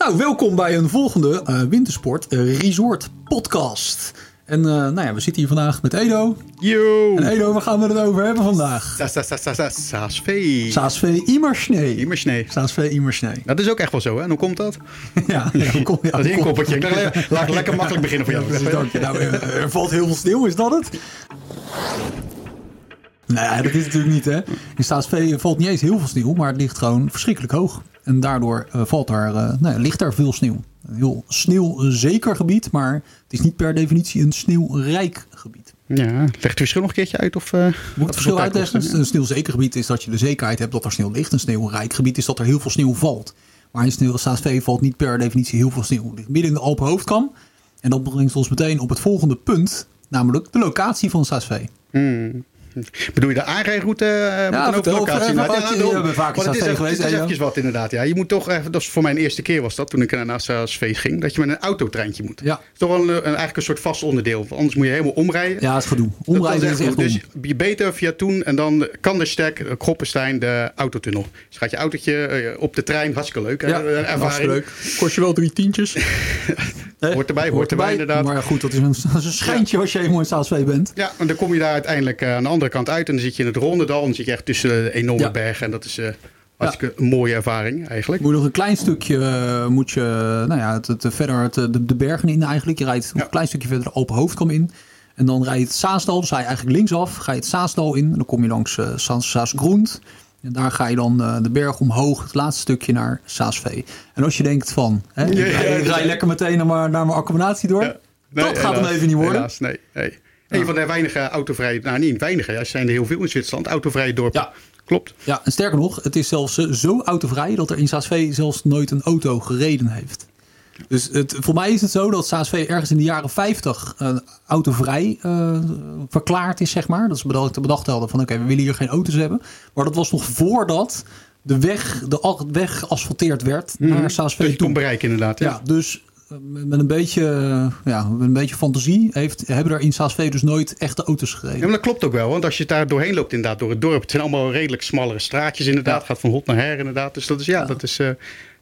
Nou, welkom bij een volgende uh, Wintersport uh, Resort podcast. En uh, nou ja, we zitten hier vandaag met Edo. Yo! En Edo, waar gaan we het over hebben vandaag? Saasvee. Saasvee Imersnee. Imersnee. Saasvee Imersnee. Dat is ook echt wel zo, hè? En hoe komt dat? ja, ja, kom, ja dat is een inkoppertje. Laat ik lekker makkelijk beginnen voor jou. Ja, dank je. Nou, er valt heel veel sneeuw, is dat het? Nee, dat is natuurlijk niet, hè. In Staatsvee valt niet eens heel veel sneeuw, maar het ligt gewoon verschrikkelijk hoog. En daardoor uh, valt daar, uh, nou, ligt daar veel sneeuw. Een heel sneeuwzeker gebied, maar het is niet per definitie een sneeuwrijk gebied. Ja, leg het verschil nog een keertje uit? Of, uh, Moet het verschil uitleggen? Een sneeuwzeker gebied is dat je de zekerheid hebt dat er sneeuw ligt. Een sneeuwrijk gebied is dat er heel veel sneeuw valt. Maar in sneeuw, Staatsvee valt niet per definitie heel veel sneeuw. Het ligt midden in de Alpenhoofdkam. En dat brengt ons meteen op het volgende punt, namelijk de locatie van Staatsvee. Hmm. Bedoel je de aanrijroute? Uh, ja, ook locatie? Nou, ja, ja, ja, vaak het is, geweest. Het is eventjes wat inderdaad. Ja. Je moet toch, dat was voor mijn eerste keer was dat, toen ik naar Saasvee ging, dat je met een autotreintje moet. Ja. Dat is toch wel een, een, eigenlijk een soort vast onderdeel. Anders moet je helemaal omrijden. Ja, dat is gedoe. Omrijden dat is echt Dus je beter via Toen en dan kan de stek, Kroppenstein, de autotunnel. Dus gaat je autootje op de trein, hartstikke leuk. Ja, hartstikke leuk. Kost je wel drie tientjes. hoort erbij, hoort erbij inderdaad. Maar goed, dat is een, dat is een schijntje als je helemaal in Saasvee bent. Ja, en dan kom je daar uiteindelijk aan de andere kant uit en dan zit je in het Rondendal. Dan zit je echt tussen de enorme ja. bergen. En dat is uh, hartstikke ja. een mooie ervaring eigenlijk. Moet je nog een klein stukje, uh, moet je, nou ja, het, het, verder het, de, de, bergen in eigenlijk. Je rijdt een klein stukje verder de open hoofdkam in. En dan rij je het Saasdal, dus ga je eigenlijk linksaf, ga je het Saasdal in. En dan kom je langs uh, Saas, Saasgroend. En daar ga je dan uh, de berg omhoog, het laatste stukje naar Saasvee. En als je denkt van, hè, ja, ja, lekker meteen naar mijn, naar mijn accommodatie door. Nee, dat gaat hem even niet worden. Helaas, nee, nee. Een van de weinige autovrije, nou niet weinige, er zijn er heel veel in Zwitserland, autovrije dorpen. Ja. Klopt. Ja, en sterker nog, het is zelfs zo autovrij dat er in Saasvee zelfs nooit een auto gereden heeft. Dus het, voor mij is het zo dat Saasvee ergens in de jaren 50 uh, autovrij uh, verklaard is, zeg maar. Dat ze bedacht, bedacht hadden van oké, okay, we willen hier geen auto's hebben. Maar dat was nog voordat de weg, de weg geasfalteerd werd mm -hmm. naar Saasvee dus toe. bereik inderdaad. Ja, ja dus met een beetje, ja, met een beetje fantasie heeft, hebben er in Saasvee dus nooit echte auto's gereden. Ja, maar dat klopt ook wel, want als je daar doorheen loopt inderdaad, door het dorp. Het zijn allemaal redelijk smallere straatjes inderdaad. Ja. Gaat van hot naar her inderdaad. Dus dat is, ja, ja. dat is uh,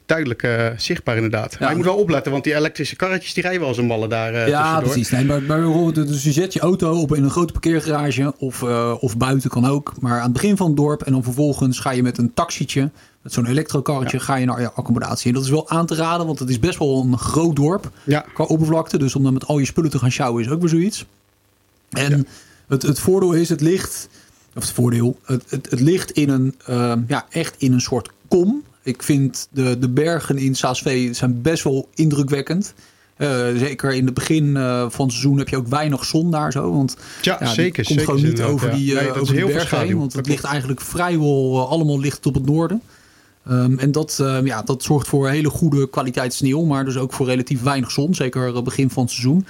duidelijk uh, zichtbaar inderdaad. Ja. Maar je moet wel opletten, want die elektrische karretjes die rijden wel als een malle daar uh, Ja, precies. Nee, maar, maar dus je zet je auto op in een grote parkeergarage of, uh, of buiten kan ook. Maar aan het begin van het dorp en dan vervolgens ga je met een taxietje, met zo'n elektrokarretje, ja. ga je naar je accommodatie. En dat is wel aan te raden, want het is best wel een groot dorp ja. qua oppervlakte. Dus om dan met al je spullen te gaan sjouwen is ook weer zoiets. En het, het voordeel is, het ligt, of het voordeel, het, het, het ligt in een, ja, echt in een soort kom. Ik vind de, de bergen in Saasvee zijn best wel indrukwekkend. Uh, zeker in het begin uh, van het seizoen heb je ook weinig zon daar zo. Want ja, ja zeker. komt zeker gewoon niet over ja. die, nee, over die heel berg heen. Want het ligt eigenlijk vrijwel allemaal ligt op het noorden. Um, en dat, uh, ja, dat zorgt voor hele goede kwaliteit sneeuw. Maar dus ook voor relatief weinig zon. Zeker begin van het seizoen.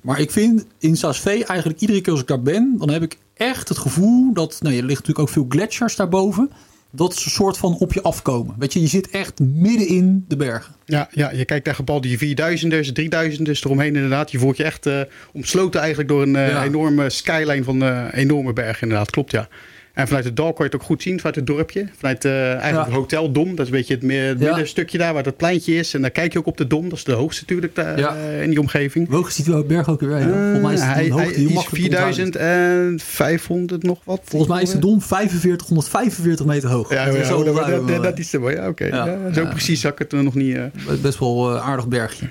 Maar ik vind in Saasvee eigenlijk iedere keer als ik daar ben... dan heb ik echt het gevoel dat... Nou, er ligt natuurlijk ook veel gletsjers daarboven dat ze een soort van op je afkomen. Weet je, je zit echt midden in de bergen. Ja, ja je kijkt daar gebal die 4000ers, 3000ers eromheen inderdaad. Je voelt je echt uh, omsloten eigenlijk door een uh, ja. enorme skyline van uh, enorme bergen inderdaad. Klopt, ja. En vanuit het dal kon je het ook goed zien, vanuit het dorpje. Vanuit uh, eigenlijk ja. het Hotel Dom, dat is een beetje het, middenstukje daar waar dat pleintje is. En dan kijk je ook op de Dom, dat is de hoogste natuurlijk ja. uh, in die omgeving. Hoog ziet die berg ook weer? Uh, Volgens mij is het hij, hoogte, hij is 4500 nog wat. Volgens mij is de Dom 45, 145 meter hoog. Ja, ja, zo, dat, dat, dat, is er wel. Ja, oké. Okay. zo precies zag ik het er nog niet. Best wel aardig bergje.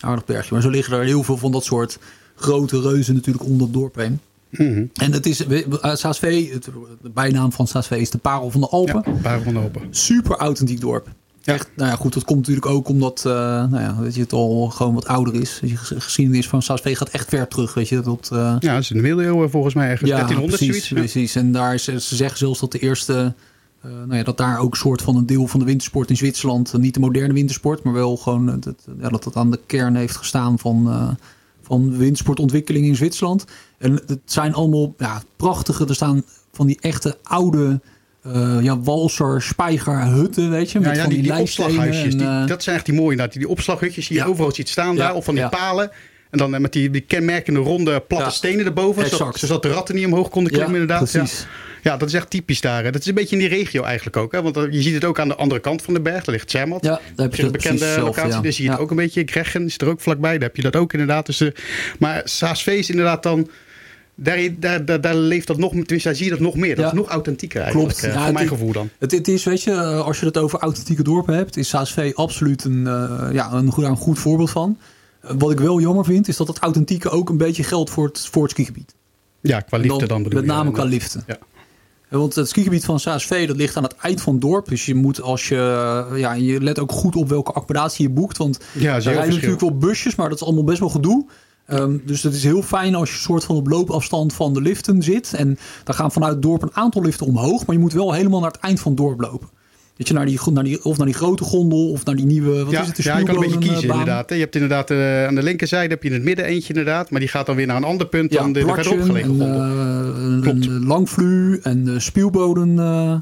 Aardig bergje. Maar zo liggen er heel veel van dat soort grote reuzen natuurlijk onder het dorp heen. Mm -hmm. En het is uh, Saasvee, de bijnaam van Saasvee is de Parel van de Alpen. Ja, Parel van de Alpen. Super authentiek dorp. Ja. Echt, nou ja, goed, dat komt natuurlijk ook omdat uh, nou ja, weet je, het al gewoon wat ouder is. De geschiedenis van Saasvee gaat echt ver terug, weet je. Tot, uh, ja, dat is in de middeleeuwen volgens mij ergens. Ja, 1300 precies, zoiets. precies. En daar is, ze zeggen zelfs dat de eerste... Uh, nou ja, dat daar ook een soort van een deel van de wintersport in Zwitserland... niet de moderne wintersport, maar wel gewoon... Het, ja, dat het aan de kern heeft gestaan van van windsportontwikkeling in Zwitserland. En het zijn allemaal ja, prachtige, er staan van die echte oude uh, ja, walser, spijger, hutten, weet je. Met ja, ja, van die, die, die opslaghuisjes, en, die, uh, dat zijn echt die mooie inderdaad. Die opslaghutjes die je Ja. overal ziet staan daar. Of van die palen. En dan met die, die kenmerkende ronde platte Ja, stenen erboven. exact. Zodat de ratten niet omhoog konden klimmen inderdaad. Ja. precies. Ja, dat is echt typisch daar. hè. Dat is een beetje in die regio eigenlijk ook. Hè? Want eh, je ziet het ook aan de andere kant van de berg. Daar ligt Zermatt. Ja, daar heb je een bekende hetzelfde, locatie. ja. Dus zie je het ook een beetje. Greggen is er ook vlakbij. Daar heb je dat ook inderdaad. Dus, eh, maar Saasvee is inderdaad dan... Daar, daar, daar, daar leeft dat nog, tenminste, daar zie je dat nog meer. Dat Ja. is nog authentieker eigenlijk, Klopt. eh, Ja, voor mijn gevoel dan. Het, het is, weet je, eh, als je het over authentieke dorpen hebt, is SASV absoluut een, eh, ja, een, goed, een goed voorbeeld van. Wat ik wel jammer vind, is dat het authentieke ook een beetje geldt voor het, voor het skigebied. Ja, qua En liefde dan, bedoel Met je. name qua inderdaad. liften. Ja. Want het skigebied van SASV, dat ligt aan het eind van het dorp. Dus je moet als je, eh, ja, je let ook goed op welke accommodatie je boekt. Want Ja, er rijden natuurlijk wel busjes, maar dat is allemaal best wel gedoe. Ehm, dus het is heel fijn als je soort van op loopafstand van de liften zit. En dan gaan vanuit het dorp een aantal liften omhoog. Maar je moet wel helemaal naar het eind van het dorp lopen. Dat je naar die, naar die, of naar die grote gondel of naar die nieuwe. Wat ja, is het? de ja, je kan een beetje kiezen Spielbodenbaan? inderdaad. Je hebt inderdaad eh, aan de linkerzijde heb je in het midden eentje inderdaad. Maar die gaat dan weer naar een ander punt Ja, dan de, de verderop gelegen en, gondel. eh, een, Klopt. een langvlu en de spielboden. eh,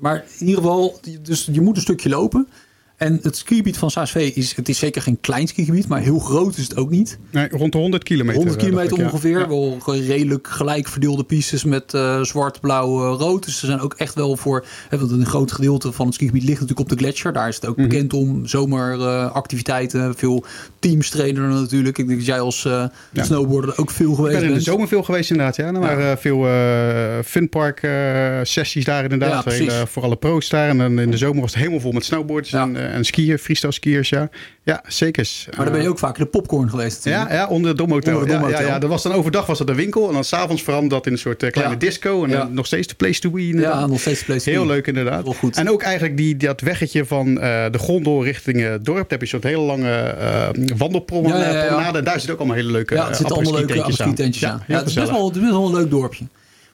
maar in ieder geval, dus je moet een stukje lopen. En het skigebied van SASV is, het is zeker geen klein skigebied, maar heel groot is het ook niet. Nee, rond de 100 kilometer. 100 eh, kilometer ik, ja. ongeveer. Ja. Wel redelijk gelijk verdeelde pistes met eh, zwart, blauw, eh, rood. Dus ze zijn ook echt wel voor. Hè, want een groot gedeelte van het skigebied ligt natuurlijk op de gletsjer. Daar is het ook Mhm. bekend om. Zomeractiviteiten. veel teams trainen er natuurlijk. Ik denk dat jij als eh Ja. snowboarder ook veel Ik geweest ben in de bent. zomer veel geweest inderdaad. Ja. Er waren eh, veel eh funpark eh, sessies daar Ja, inderdaad. precies. Hele- voor alle pro's daar. En dan in de zomer was het helemaal vol met snowboards Ja. en, en skiën, freestyle skiers. Ja, ja zeker. Maar dan ben je ook vaak in de popcorn geweest. Ja, ja, onder het Domhotel. Onder het Ja, ja, ja, dat was dan overdag was dat een winkel. En dan s'avonds veranderde dat in een soort eh, kleine disco. En dan nog steeds de place to be inderdaad. Ja, nog steeds de place to Heel be. leuk inderdaad. Wel goed. En ook eigenlijk die, dat weggetje van eh, de gondel richting eh, het dorp. Daar heb je soort hele lange eh wandelpromenade. Daar zit ook allemaal hele leuke Ja, eh, het zitten allemaal leuke aan. heel Ja, het, is best wel, het is best wel een leuk dorpje.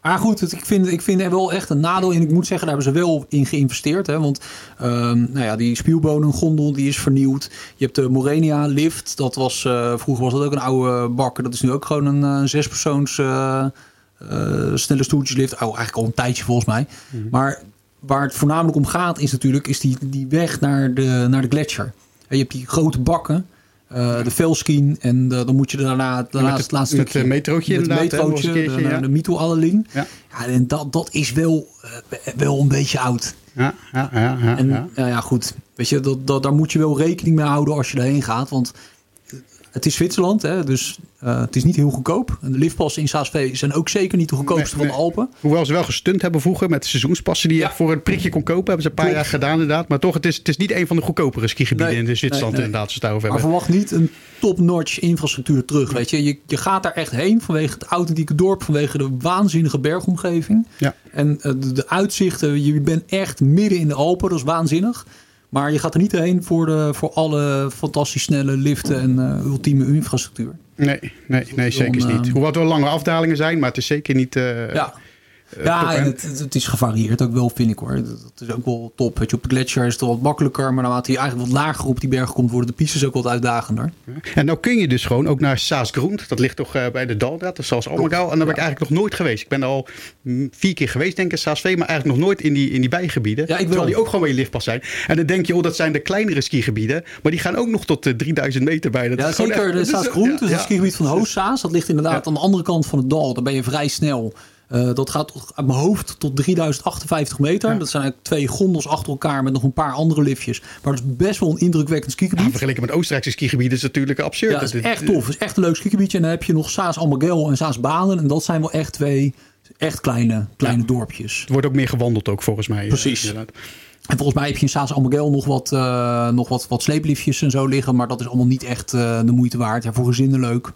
Maar goed, het, ik, vind, ik vind er wel echt een nadeel in. Ik moet zeggen, daar hebben ze wel in geïnvesteerd. Hè, want ehm, nou ja, die spielbonengondel die is vernieuwd. Je hebt de Morenia lift. Dat was, eh, vroeger was dat ook een oude bak. Dat is nu ook gewoon een eh, zespersoons eh, snelle stoeltjeslift. Oh, eigenlijk al een tijdje volgens mij. Mhm. Maar waar het voornamelijk om gaat is natuurlijk is die, die weg naar de, naar de gletsjer. En je hebt die grote bakken. Eh, de velskien en de- dan moet je daarna, daarna Met het laatste met stukje het metrootje met het inderdaad, eens metrootje, keertje, de, ja. de Mito. Ja. Ja, en dat, dat is wel, eh, wel een beetje oud. Ja, ja, ja, ja, En ja. ja. goed. Weet je, dat, dat, daar moet je wel rekening mee houden als je erheen gaat. Want het is Zwitserland, hè, dus eh, het is niet heel goedkoop. De liftpassen in Saas-V zijn ook zeker niet de goedkoopste Nee, van de Alpen. Hoewel ze wel gestund hebben vroeger met seizoenspassen die je Ja. voor een prikje kon kopen. Hebben ze een paar Klopt. jaar gedaan inderdaad. Maar toch, het is, het is niet een van de goedkopere skigebieden Nee, in de Zwitserland inderdaad. Het daarover Maar hebben. verwacht niet een top-notch infrastructuur terug. Weet je? je, je gaat daar echt heen vanwege het authentieke dorp, vanwege de waanzinnige bergomgeving. Ja. En eh, de, de uitzichten, je bent echt midden in de Alpen, dat is waanzinnig. Maar je gaat er niet heen voor, de, voor alle fantastisch snelle liften en eh, ultieme infrastructuur. Nee, nee, nee zeker een, niet. eh, Hoewel het wel lange afdalingen zijn, maar het is zeker niet... eh, Ja, eh, ja en end. het, is gevarieerd ook wel, vind ik hoor. Dat, is ook wel top. Weet je, op de gletsjer is het wat makkelijker, maar naarmate je eigenlijk wat lager op die berg komt, worden de pistes ook wat uitdagender. En nou kun je dus gewoon ook naar Saasgrond. Dat ligt toch eh, bij de Daldraad, dat is zoals Almagau. En daar ben ik eigenlijk nog nooit geweest. Ik ben er al mm, vier keer geweest, denk ik, in Saasvee. Maar eigenlijk nog nooit in die, in die bijgebieden. Ja, ik terwijl die ook gewoon bij je liftpas zijn. En dan denk je, oh, dat zijn de kleinere skigebieden. Maar die gaan ook nog tot eh, 3000 meter bij. Dat Ja, zeker. echt- De dat is- Saas Groen, ja, dus ja. het skigebied van Hoogsaas. Dat ligt inderdaad Ja. aan de andere kant van het dal. Daar ben je vrij snel. Eh, dat gaat uit mijn hoofd tot 3058 meter. Ja. Dat zijn eigenlijk twee gondels achter elkaar met nog een paar andere liftjes. Maar dat is best wel een indrukwekkend Ja, skigebied. vergeleken met Oostenrijkse skigebieden is het natuurlijk absurd. Ja, dat is echt tof. Het is echt een leuk skigebiedje. En dan heb je nog Saas Almagel en Saas Banen. En dat zijn wel echt twee echt kleine, kleine dorpjes. Er wordt ook meer gewandeld ook volgens mij. eh, Precies. En volgens mij heb je in Saas Almagel nog wat, eh, nog wat, wat sleepliftjes en zo liggen. Maar dat is allemaal niet echt eh, de moeite waard. Ja, voor gezinnen leuk.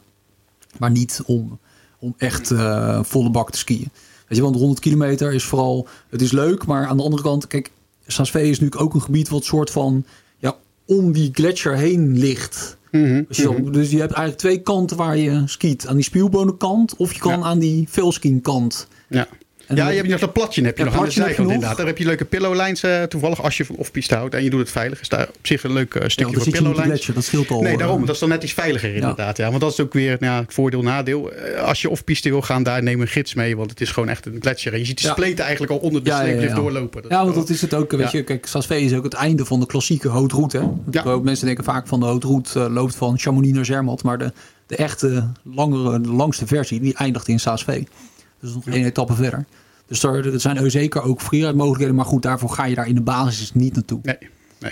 Maar niet om, om echt eh, volle bak te skiën. Weet je, want 100 kilometer is vooral... Het is leuk, maar aan de andere kant... Kijk, Saas-Vee is natuurlijk ook een gebied wat soort van... Ja, om die gletsjer heen ligt. Mhm, Dus je, dus je hebt eigenlijk twee kanten waar je skiet. Aan die spielbonenkant of je kan Ja. aan die velskienkant. Ja. En ja, je hebt nog dat platje heb je nog aan de zijkant inderdaad. Daar heb je leuke pillowlijns uh, toevallig als je van off-piste houdt en je doet het veilig. Is daar op zich een leuk uh, stukje ja, voor pillowlijns. Dat scheelt al. Nee, daarom. Dat is dan net iets veiliger inderdaad. Ja. Want dat is ook weer nou, het voordeel nadeel. als je off-piste wil gaan, daar neem een gids mee. Want het is gewoon echt een gletsjer. En je ziet de spleten eigenlijk al onder de ja, doorlopen. Dat ja, want dat is het ook. Weet je, kijk, Saas-V is ook het einde van de klassieke haute route. Ja. Mensen denken vaak van de haute route loopt van Chamonix naar Zermatt. Maar de, de echte langere, de langste versie, die eindigt in Saas-V. Dus nog één etappe verder. Dus er, er zijn zeker ook mogelijkheden. Maar goed, daarvoor ga je daar in de basis niet naartoe. Nee.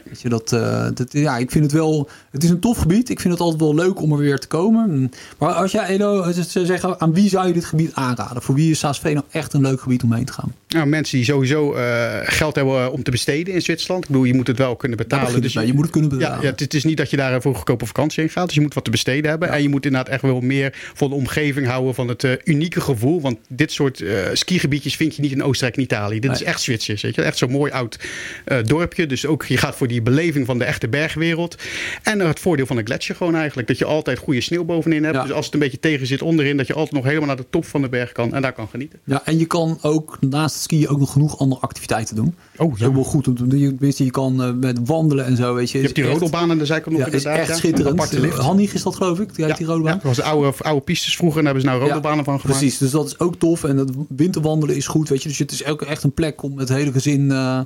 Weet je, dat, uh, dat, ja, ik vind het wel. Het is een tof gebied. Ik vind het altijd wel leuk om er weer te komen. Maar als jij, Edo, zeggen, aan wie zou je dit gebied aanraden? Voor wie is Saas nou echt een leuk gebied om heen te gaan? Nou, mensen die sowieso uh, geld hebben om te besteden in Zwitserland. Ik bedoel, je moet het wel kunnen betalen. Dus je moet het kunnen betalen. Ja, ja, het is niet dat je daar voor goedkope vakantie in gaat. Dus je moet wat te besteden hebben. En je moet inderdaad echt wel meer van de omgeving houden. Van het uh, unieke gevoel. Want dit soort skigebiedjes vind je niet in Oostenrijk en Italië. Dit is echt Zwitsers. Weet je? Echt zo'n mooi oud dorpje. Dus ook je gaat voor die beleving van de echte bergwereld. En het voordeel van een gletsjer gewoon eigenlijk. Dat je altijd goede sneeuw bovenin hebt. Dus als het een beetje tegen zit onderin, dat je altijd nog helemaal naar de top van de berg kan. En daar kan genieten. Ja, en je kan ook naast het skiën ook nog genoeg andere activiteiten doen. Oh, ja. Heel goed om te doen. Je, je kan uh, met wandelen en zo, weet je. Je hebt die rodelbaan aan de zijkant nog ja, is echt schitterend. Handig is dat geloof ik, die, ja, die rodelbaan. dat was oude, oude pistes vroeger en daar hebben ze nou rodelbanen van gemaakt. Precies, dus dat is ook tof. En het winterwandelen is goed, weet je. Dus het is ook echt een plek om het hele gezin... Uh,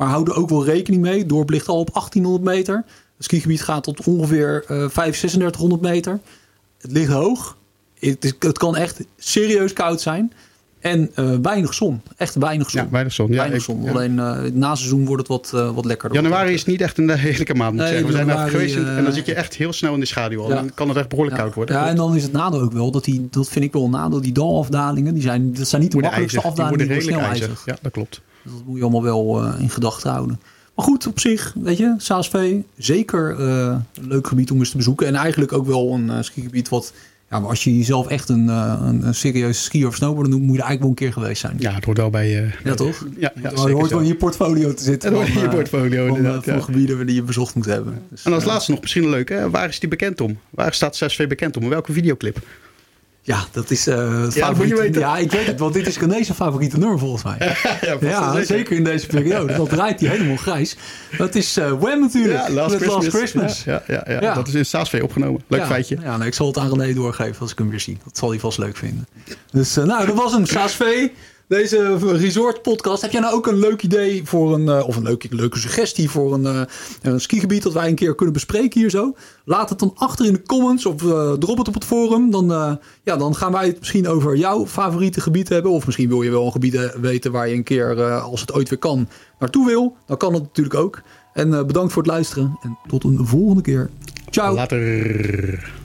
maar houden ook wel rekening mee. Dorp ligt al op 1800 meter. Het skigebied gaat tot ongeveer uh, 5, 3600 meter. Het ligt hoog. Het, is, het kan echt serieus koud zijn. En uh, weinig zon. Echt weinig zon. Ja, weinig zon. Ja, weinig zon. Ja. Alleen uh, na seizoen wordt het wat, uh, wat lekkerder. Januari is niet echt een heerlijke maand, moet nee, zeggen. We zijn daar geweest en dan zit je echt heel snel in de schaduw. Ja. Dan kan het echt behoorlijk koud worden. Ja, en dan is het nadeel ook wel, dat, die, dat vind ik wel een nadeel, die dalafdalingen, die zijn, dat zijn niet de makkelijkste afdalingen, die worden snel ijzig. Ja, dat klopt. Dus dat moet je allemaal wel in gedachten houden. Maar goed, op zich, weet je, SASV, zeker een leuk gebied om eens te bezoeken. En eigenlijk ook wel een skigebied wat, ja, maar als je jezelf echt een, uh, een, een serieuze skier of snowboarder noemt, moet je er eigenlijk wel een keer geweest zijn. Ja, het hoort wel bij je. ja, toch? Ja, ja hoort wel in je portfolio te zitten. Het hoort in je portfolio, van, inderdaad. Voor gebieden die je bezocht moet hebben. Dus, en als laatste nog misschien een leuke, waar is die bekend om? Waar staat SASV bekend om? welke videoclip? Ja, dat is uh, ja, weten. Ja, ik weet het, want dit is René's favoriete nummer volgens mij. ja, ja zeker in deze periode. Dat draait hij helemaal grijs. Dat is uh, Wham natuurlijk. Ja, Last, Christmas. Last Christmas. Ja, ja, ja, ja, dat is in Saasvee opgenomen. Leuk feitje. Ja, nou, ik zal het aan René doorgeven als ik hem weer zie. Dat zal hij vast leuk vinden. Dus uh, nou, dat was hem. Saasvee. Deze resort podcast. Heb jij nou ook een leuk idee voor een, uh, of een leuke, leuke suggestie voor een, uh, een skigebied dat wij een keer kunnen bespreken hier zo? Laat het dan achter in de comments of uh, drop het op het forum. Dan, ja, dan gaan wij het misschien over jouw favoriete gebied hebben. Of misschien wil je wel een gebied weten waar je een keer, als het ooit weer kan, naartoe wil. Dan kan het natuurlijk ook. En bedankt voor het luisteren en tot een volgende keer. Ciao. Later.